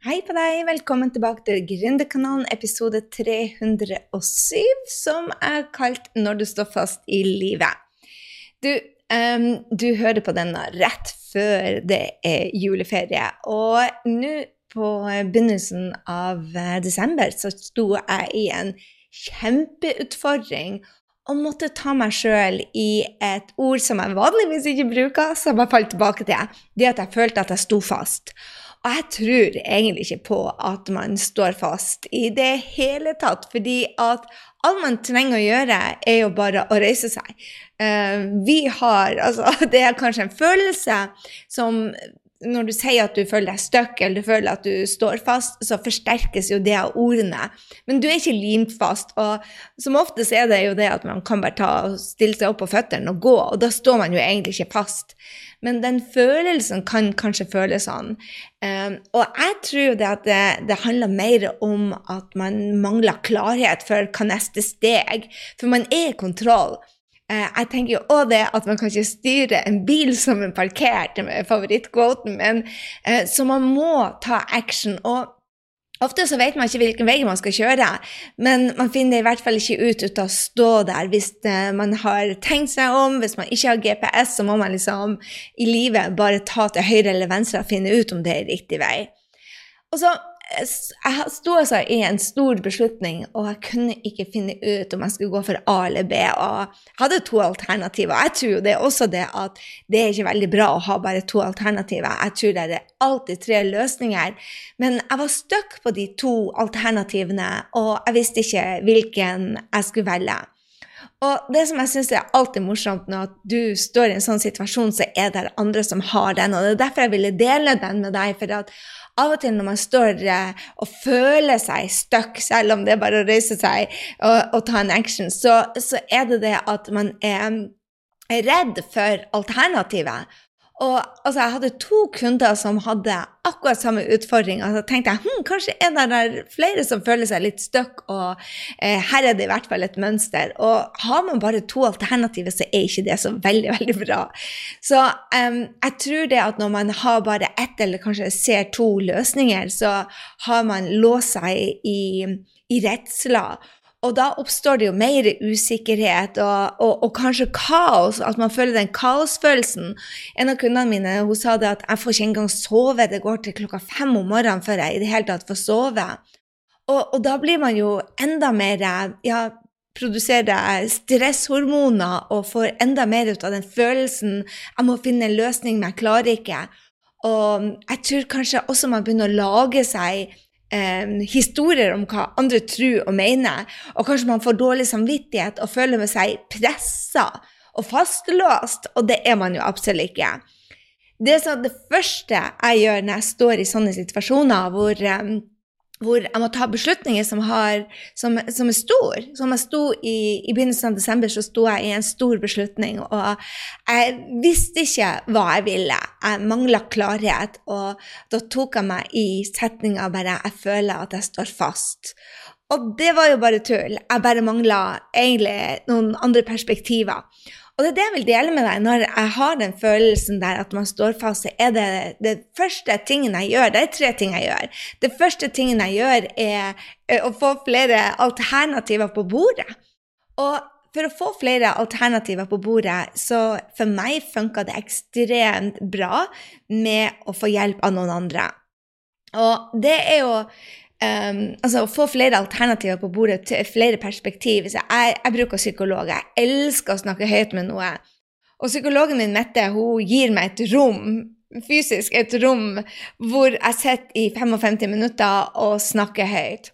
Hei på deg, velkommen tilbake til Gründerkanalen episode 307, som er kalt 'Når du står fast i livet'. Du, um, du hører på denne rett før det er juleferie, og nå på begynnelsen av eh, desember så sto jeg i en kjempeutfordring og måtte ta meg sjøl i et ord som jeg vanligvis ikke bruker, som jeg falt tilbake til. Det at jeg følte at jeg sto fast. Og jeg tror egentlig ikke på at man står fast i det hele tatt, fordi at alt man trenger å gjøre, er jo bare å reise seg. Uh, vi har Altså, det er kanskje en følelse som når du sier at du føler deg stuck eller du føler at du står fast, så forsterkes jo det av ordene. Men du er ikke limt fast. Og som oftest er det jo det at man kan bare ta og stille seg opp på føttene og gå, og da står man jo egentlig ikke fast. Men den følelsen kan kanskje føles sånn. Um, og jeg tror det at det, det, handler mer om at man mangler klarhet for hva neste steg. For man er i kontroll. Uh, jeg tenker jo òg det at man kan ikke styre en bil som er parkert, med favorittquoten min, uh, så man må ta action. og Ofte så vet man ikke hvilken vei man skal kjøre, men man finner det i hvert fall ikke ut uten å stå der. Hvis eh, man har tenkt seg om, hvis man ikke har GPS, så må man liksom i livet bare ta til høyre eller venstre og finne ut om det er riktig vei. Og så jeg sto altså i en stor beslutning, og jeg kunne ikke finne ut om jeg skulle gå for A eller B. Og jeg hadde to alternativer. Jeg tror jo det er også det at det er ikke veldig bra å ha bare to alternativer. Jeg tror det er alltid tre løsninger. Men jeg var stuck på de to alternativene, og jeg visste ikke hvilken jeg skulle velge. Og det som jeg syns er alltid morsomt når du står i en sånn situasjon, så er det andre som har den. Og det er derfor jeg ville dele den med deg. for at av og til når man står og føler seg stuck, selv om det er bare å reise seg og, og ta en action, så, så, er det det at man er redd for alternativet. Og altså, jeg hadde to kunder som hadde akkurat samme utfordring. Og så tenkte jeg hm, kanskje er det der flere som føler seg litt stuck, og eh, her er det i hvert fall et mønster. Og har man bare to alternativer, så er ikke det så veldig, veldig bra. Så um, jeg tror det at når man har bare ett, eller kanskje ser to løsninger, så har man låst seg i, i redsler. Og da oppstår det jo mer usikkerhet og, og, og, kanskje kaos, at man føler den kaosfølelsen. En av kundene mine hun sa det at jeg får ikke engang sove, det går til klokka fem om morgenen før jeg i det hele tatt får sove. Og, og da blir man jo enda mer ja, produserer stresshormoner og får enda mer ut av den følelsen jeg må finne en løsning, men jeg klarer ikke. Og jeg tror kanskje også man begynner å lage seg eh, historier om hva andre tror og mener, og kanskje man får dårlig samvittighet og føler med seg pressa og fastlåst, og det er man jo absolutt ikke. Det, det første jeg gjør når jeg står i sånne situasjoner hvor eh, hvor jeg må ta beslutninger som, har, som, som er store. Som jeg sto i, I begynnelsen av desember så sto jeg i en stor beslutning, og jeg visste ikke hva jeg ville. Jeg mangla klarhet, og da tok jeg meg i setninga bare 'jeg føler at jeg står fast'. Og det var jo bare tull. Jeg bare mangla egentlig noen andre perspektiver. Og det er det jeg vil dele med deg når jeg har den følelsen der at man står fast. er det det første tingen jeg gjør. Det er tre ting jeg gjør. Det første tingen jeg gjør, er å få flere alternativer på bordet. Og for å få flere alternativer på bordet, så for meg funka det ekstremt bra med å få hjelp av noen andre. Og det er jo Um, altså Å få flere alternativer på bordet til flere perspektiv. Så jeg, jeg bruker psykolog. Jeg elsker å snakke høyt med noe. Og psykologen min, Mette, hun gir meg et rom, fysisk et rom, hvor jeg sitter i 55 minutter og snakker høyt.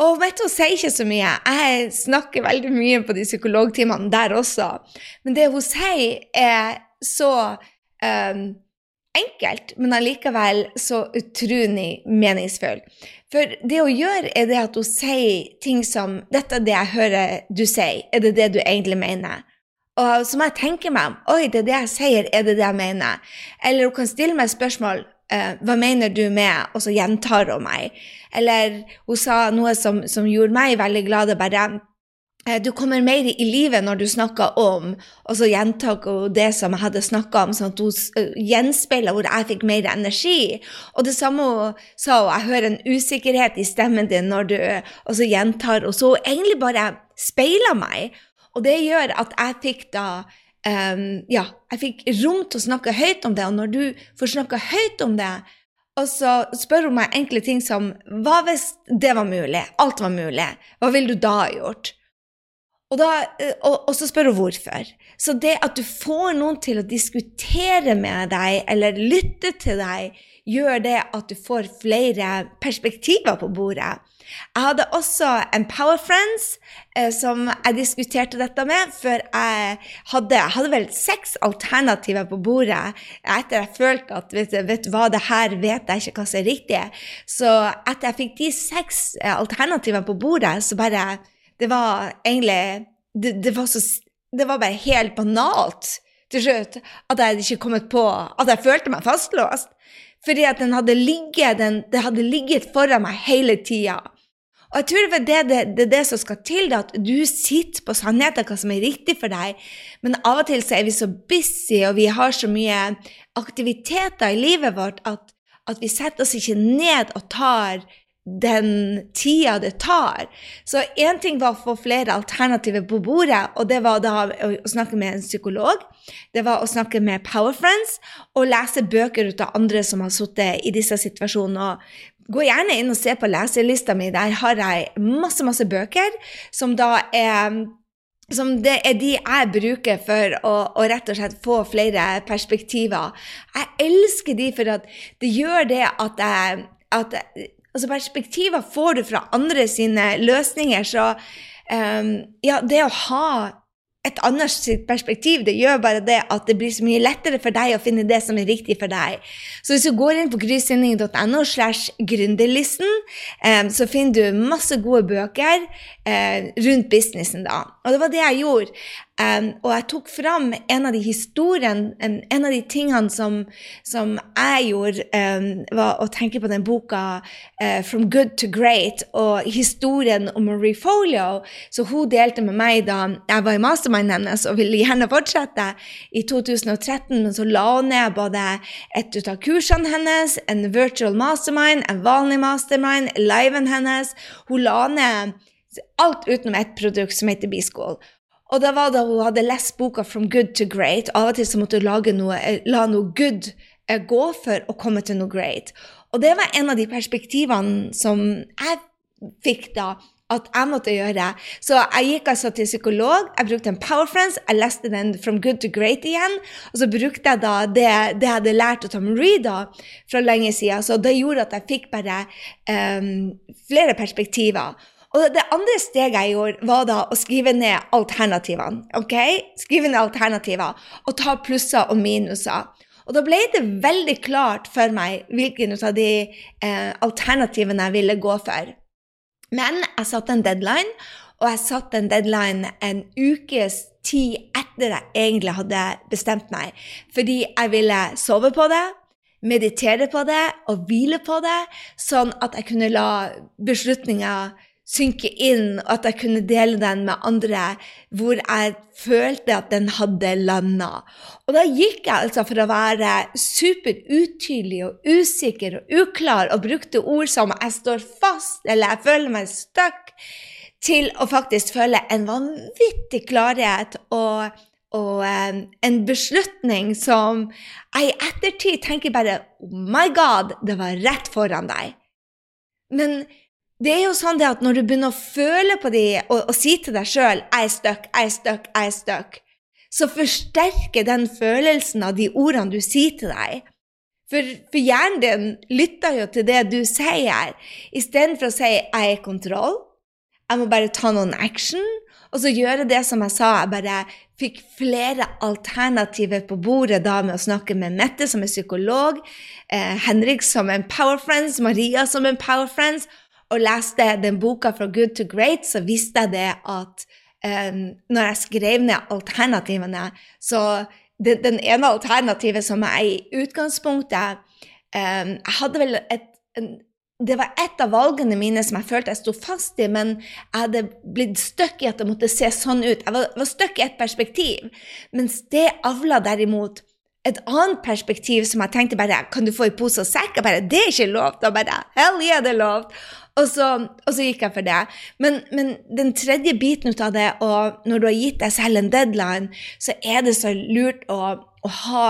Og Mette hun sier ikke så mye. Jeg snakker veldig mye på de psykologtimene der også. Men det hun sier, er så um, enkelt, men allikevel så utrolig meningsfull. For det hun gjør, er det at hun sier ting som 'Dette er det jeg hører du sier. Er det det du egentlig mener?' Og så må jeg tenke meg om 'Oi, det er det jeg sier. Er det det jeg mener?' Eller hun kan stille meg spørsmål uh, 'Hva mener du med?' Og så gjentar hun meg. Eller hun sa noe som, som gjorde meg veldig glad. og bare eh, du kommer mer i livet når du snakker om Og så gjentok det som jeg hadde snakka om, sånn at hun uh, gjenspeila hvor jeg fikk mer energi. Og det samme sa hun, jeg hører en usikkerhet i stemmen din når du Og så gjentar hun. Så hun egentlig bare speila meg. Og det gjør at jeg fikk da um, Ja, jeg fikk rom til å snakke høyt om det, og når du får snakke høyt om det, og så spør hun meg enkle ting som Hva hvis det var mulig? Alt var mulig. Hva ville du da ha gjort? Og, da, eh, og, og, så spør hun hvorfor. Så det at du får noen til å diskutere med deg eller lytte til deg, gjør det at du får flere perspektiver på bordet. Jeg hadde også Empower Friends eh, som jeg diskuterte dette med, før jeg hadde, jeg hadde vel seks alternativer på bordet etter jeg følte at vet, vet du hva, det her vet jeg ikke hva som er riktig. Så etter jeg fikk de seks eh, alternativene på bordet, så bare Det var egentlig det, det, var så, det var bare helt banalt til slutt at jeg hadde ikke kommet på At jeg følte meg fastlåst. Fordi at den hadde ligget, den, det hadde ligget foran meg hele tida. Og jeg tror det er det, det, det, som skal til, at du sitter på sannheten, hva som er riktig for deg. Men av og til så er vi så busy, og vi har så mye aktiviteter i livet vårt at, at vi setter oss ikke ned og tar den tida det tar. Så én ting var å få flere alternativer på bordet, og det var da å snakke med en psykolog. Det var å snakke med Power Friends og lese bøker ut av andre som har sittet i disse situasjonene. og Gå gjerne inn og se på leselista mi. Der har jeg masse, masse bøker som da er som det er de jeg bruker for å, å, rett og slett få flere perspektiver. Jeg elsker de for at det gjør det at jeg at, Altså perspektiver får du fra andre sine løsninger, så um, ja, det å ha et annet sitt perspektiv. Det gjør bare det at det blir så mye lettere for deg å finne det som er riktig for deg. Så hvis du går inn på grysynding.no slash gründerlisten, um, så finner du masse gode bøker uh, rundt businessen da. Og det var det jeg gjorde. Um, og jeg tok fram en av de historiene, en, en av de tingene som, som jeg gjorde, um, var å tenke på den boka uh, 'From Good to Great' og historien om Marie Folio. Så hun delte med meg da jeg var i mastermind hennes og ville gjerne fortsette. I 2013 men så la hun ned både et ut av kursene hennes, en virtual mastermind, en vanlig mastermind, liven hennes. Hun la ned alt utenom et produkt som heter B-School. Og da var det hun hadde lest boka 'From good to great'. Av og til så måtte hun noe, eh, la noe good eh, gå for å komme til noe great. Og det var en av de perspektivene som jeg fikk da at jeg måtte gjøre. Så jeg gikk altså til psykolog, jeg brukte en Power Friends, jeg leste den From Good to Great igjen. Og så brukte jeg da det, det jeg hadde lært av Tom Reed da, fra lenge siden. Så det gjorde at jeg fikk bare um, flere perspektiver. Og det andre steget jeg gjorde, var da å skrive ned alternativene. ok? Skrive ned alternativer og ta plusser og minuser. Og da ble det veldig klart for meg hvilken av de eh, alternativene jeg ville gå for. Men jeg satte en deadline, og jeg satte en deadline en ukes tid etter jeg egentlig hadde bestemt meg. Fordi jeg ville sove på det, meditere på det og hvile på det, sånn at jeg kunne la beslutninger synke inn, og at jeg kunne dele den med andre hvor jeg følte at den hadde landa. Og da gikk jeg altså for å være super utydelig og usikker og uklar og brukte ord som 'jeg står fast' eller 'jeg føler meg stuck', til å faktisk føle en vanvittig klarhet og, og um, en beslutning som jeg i ettertid tenker bare Oh my God, det var rett foran deg. Men det er jo sånn at når du begynner å føle på de og, og si til deg sjøl 'jeg er stuck, jeg er stuck, jeg er stuck', så forsterker den følelsen av de ordene du sier til deg. For, for hjernen din lytter jo til det du sier, istedenfor å si 'jeg er i kontroll', 'jeg må bare ta noen action', og så gjøre det som jeg sa. Jeg bare fikk flere alternativer på bordet da med å snakke med Mette, som er psykolog, eh, Henrik som en power friends, Maria som en power friends, og leste den boka fra Good to Great, så visste jeg det at um, når jeg skrev ned alternativene, så det, den ene alternativet som jeg i utgangspunktet um, Jeg hadde vel et, en, det var et av valgene mine som jeg følte jeg sto fast i, men jeg hadde blitt stuck i at det måtte se sånn ut. Jeg var, var stuck i et perspektiv. Mens det avla derimot et annet perspektiv som jeg tenkte bare Kan du få i pose og sekk? Jeg bare Det er ikke lov! Da bare Hell yeah, det er lov! Og så, og så, gikk jeg for det. Men, men, den tredje biten ut av det, og når du har gitt deg selv en deadline, så er det så lurt å å ha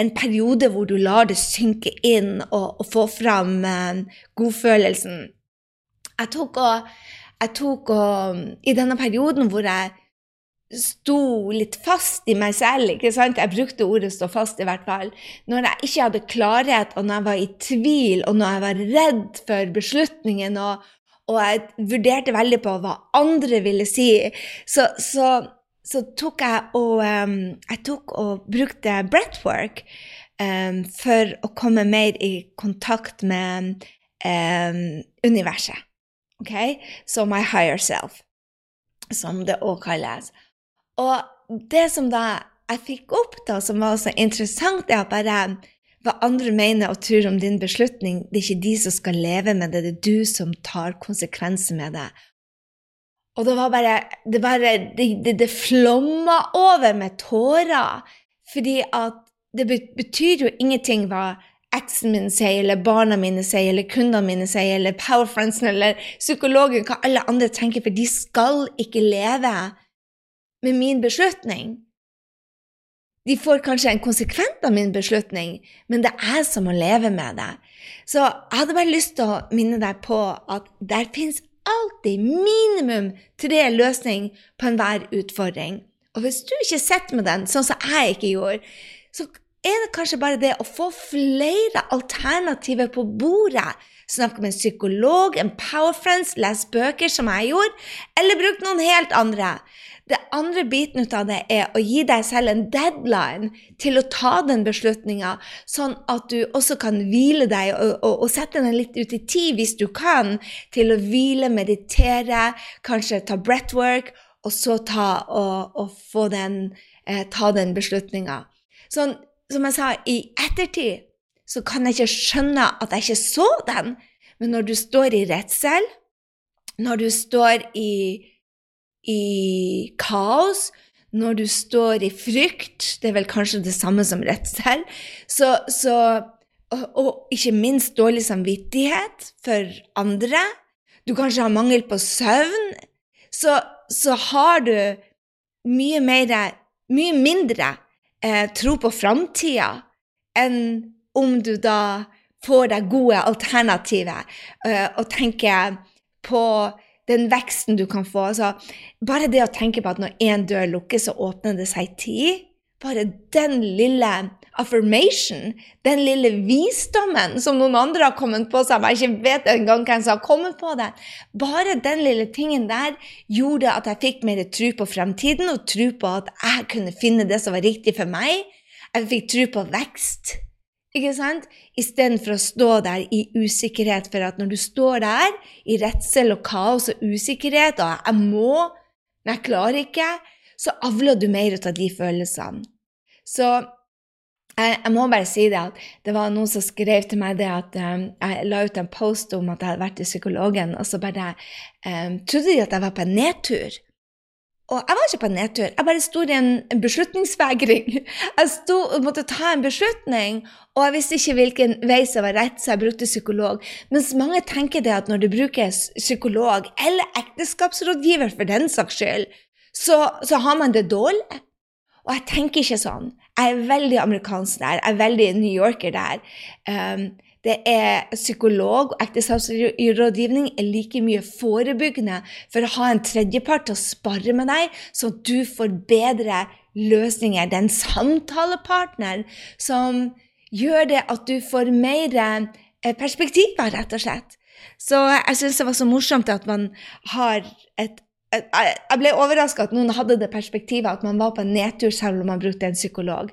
en periode hvor du lar det synke inn og, og få fram eh, godfølelsen. Jeg tok og, jeg tok og I denne perioden hvor jeg sto litt fast i meg selv. ikke sant? Jeg brukte ordet 'stå fast', i hvert fall. Når jeg ikke hadde klarhet, og når jeg var i tvil, og når jeg var redd for beslutningen, og, og jeg vurderte veldig på hva andre ville si, så, så så tok jeg og, um, jeg tok og brukte breathwork um, for å komme mer i kontakt med um, universet. ok? Så my higher self, som det òg kalles. Og det som da jeg fikk opp, da, som var så interessant, er at bare hva andre mener og tror om din beslutning, det er ikke de som skal leve med det, det er du som tar konsekvenser med det. Og det var bare Det, bare, det, det, det flomma over med tårer. Fordi at det betyr jo ingenting hva eksen min sier, eller barna mine sier, eller kundene mine sier, eller powerfriendsen eller psykologen, hva alle andre tenker, for de skal ikke leve med min beslutning. De får kanskje en konsekvent av min beslutning, men det er som å leve med det. Så jeg hadde bare lyst til å minne deg på at der fins alltid minimum tre løsninger på enhver utfordring. Og hvis du ikke sitter med den, sånn som jeg ikke gjorde, så er det kanskje bare det å få flere alternativer på bordet. Snakke med en psykolog, en powerfriends, lese bøker, som jeg gjorde, eller bruke noen helt andre. Det andre biten av det er å gi deg selv en deadline til å ta den beslutninga, sånn at du også kan hvile deg og, og, og, sette den litt ut i tid, hvis du kan, til å hvile, meditere, kanskje ta breathwork, og så ta og, og den, eh, den beslutninga. Sånn, som jeg sa, i ettertid så kan jeg ikke skjønne at jeg ikke så den, men når du står i redsel, når du står i i kaos, når du står i frykt, det er vel kanskje det samme som redsel, så, så og, og, ikke minst dårlig samvittighet for andre, du kanskje har mangel på søvn, så, så har du mye mer Mye mindre eh, tro på framtida enn om du da får deg gode alternativer eh, og tenker på den veksten du kan få. Altså, bare det å tenke på at når én dør lukkes, så åpner det seg ti. Bare den lille affirmation, den lille visdommen som noen andre har kommet på, som jeg ikke vet engang hvem som har kommet på det, bare den lille tingen der gjorde at jeg fikk mer tro på fremtiden og tro på at jeg kunne finne det som var riktig for meg. Jeg fikk tro på vekst. Ikke sant? Istedenfor å stå der i usikkerhet. For at når du står der i redsel og kaos og usikkerhet, og 'jeg må, men jeg klarer ikke', så avler du mer ut av de følelsene. Så jeg, jeg, må bare si det at det var noen som skrev til meg det at um, jeg la ut en post om at jeg hadde vært i psykologen, og så bare um, trodde de at jeg var på en nedtur. Og jeg var ikke på en nedtur, jeg bare sto i en, beslutningsvegring. Jeg sto måtte ta en beslutning, og jeg visste ikke hvilken vei som var rett, så jeg brukte psykolog. Mens mange tenker det at når du bruker psykolog, eller ekteskapsrådgiver for den saks skyld, så, så har man det dårlig. Og jeg tenker ikke sånn. Jeg er veldig amerikansk der, jeg er veldig New Yorker der. Um, det er psykolog og ekteskapsrådgivning er like mye forebyggende for å ha en tredjepart til å spare med deg, så du får bedre løsninger. Det er en samtalepartner som gjør det at du får mer eh, perspektiver, rett og slett. Så jeg syns det var så morsomt at man har et jeg ble overraska at noen hadde det perspektivet at man var på en nedtur selv om man brukte en psykolog.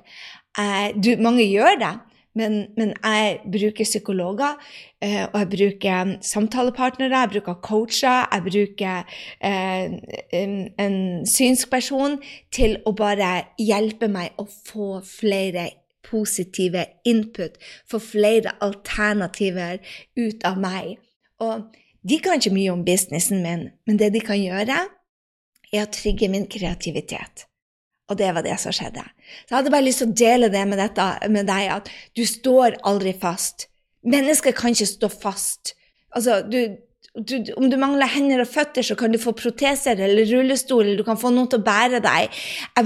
Eh, du, mange gjør det, men, men, jeg bruker psykologer, eh, og jeg bruker samtalepartnere, jeg bruker coacher, jeg bruker eh, en, en synsk person til å bare hjelpe meg å få flere positive input, få flere alternativer ut av meg. Og de kan ikke mye om businessen min, men det de kan gjøre, er å trigge min kreativitet. Og det var det som skjedde. Så jeg hadde bare lyst til å dele det med, dette, med deg, at du står aldri fast. Mennesker kan ikke stå fast. Altså, du, du, om du mangler hender og føtter, så kan du få proteser eller rullestol, eller du kan få noen til å bære deg.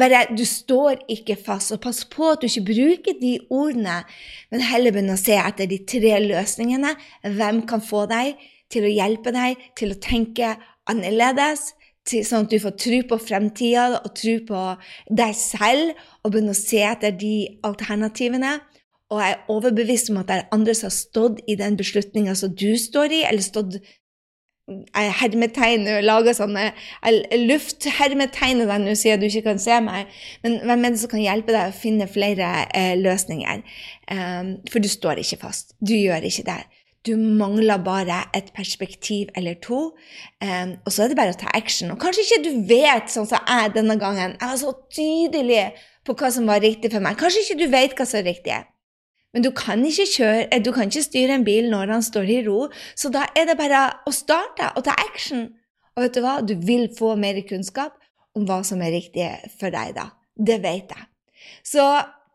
Bare, du står ikke fast. Og pass på at du ikke bruker de ordene, men heller begynner å se etter de tre løsningene. Hvem kan få deg til å hjelpe deg til å tenke annerledes? Til, sånn at du får tro på fremtida og tro på deg selv, og begynne å se etter de alternativene. Og jeg er overbevist om at det er andre som har stått i den beslutninga som du står i, eller stått hermetegn lager sånne lufthermetegner deg nå siden du ikke kan se meg. Men hvem er det som kan hjelpe deg å finne flere eh, løsninger? Um, for du står ikke fast. Du gjør ikke det. Du mangler bare et perspektiv eller to. Um, og så er det bare å ta action. Og kanskje ikke du vet, sånn som jeg denne gangen. Jeg var så tydelig på hva som var riktig for meg. Kanskje ikke du vet hva som er riktig. Men du kan kjøre, eh, du kan ikke styre en bil når han står i ro, så da er det bare å starte og ta action. Og vet du hva? Du vil få mer kunnskap om hva som er riktig for deg da. Det vet jeg. Så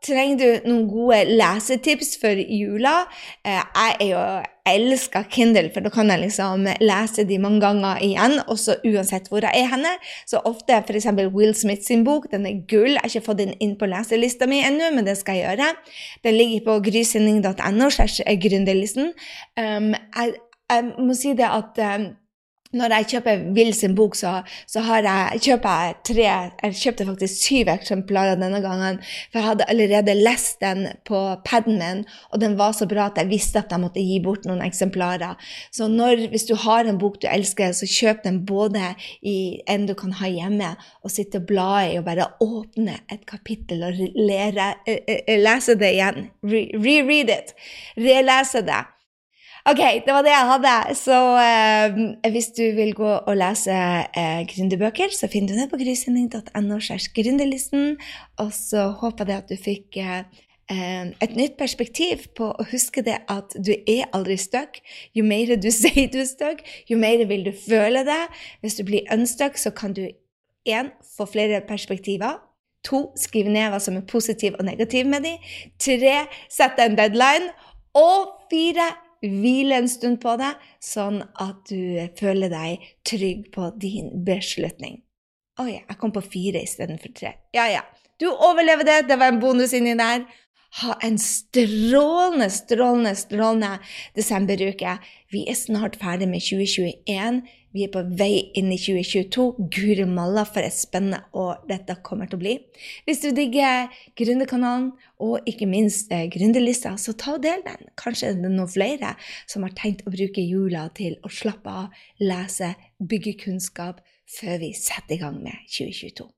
Trenger du noen gode lesetips for jula? Eh, jeg er jo elsker Kindle, for da kan jeg liksom lese de mange ganger igjen, også uansett hvor jeg er henne. Så ofte f.eks. Will Smith sin bok, den er gull. Jeg har ikke fått den inn på leselista mi ennå, men det skal jeg gjøre. Den ligger på grysynding.no slash gründerlisten. Um, jeg, jeg, må si det at um, når jeg kjøper Will sin bok, så, så jeg, kjøper jeg tre Jeg kjøpte faktisk syv eksemplarer denne gangen. For jeg hadde allerede lest den på paden min, og den var så bra at jeg visste at jeg måtte gi bort noen eksemplarer. Så når, hvis du har en bok du elsker, så kjøp den både i en du kan ha hjemme, og sitte og bla i, og bare åpne et kapittel og lere, lese det igjen. Reread it. Relese det. OK, det var det jeg hadde. Så eh, hvis du vil gå og lese eh, gründerbøker, så finner du det på grysynding.no. gründerlisten. Og så håper jeg at du fikk eh, eh, et nytt perspektiv på å huske det at du er aldri stuck. Jo mer du sier du er stuck, jo mer vil du føle det. Hvis du blir unstuck, så kan du én få flere perspektiver. To, skrive ned hva som er positiv og negativ med dem. Tre, sette en deadline. Og fire, hvile en stund på det, sånn at du føler deg trygg på din beslutning. Oi, jeg kom på fire istedenfor tre. Ja, ja. Du overlever det. Det var en bonus inni der. Ha en strålende, strålende, strålende desemberuke. Vi er snart ferdig med 2021. Vi er på vei inn i 2022. Guri malla, for et spennende år dette kommer til å bli. Hvis du digger Gründerkanalen og ikke minst eh, Gründerlista, så ta og del den. Kanskje er det noen flere som har tenkt å bruke jula til å slappe av, lese, bygge kunnskap før vi setter i gang med 2022.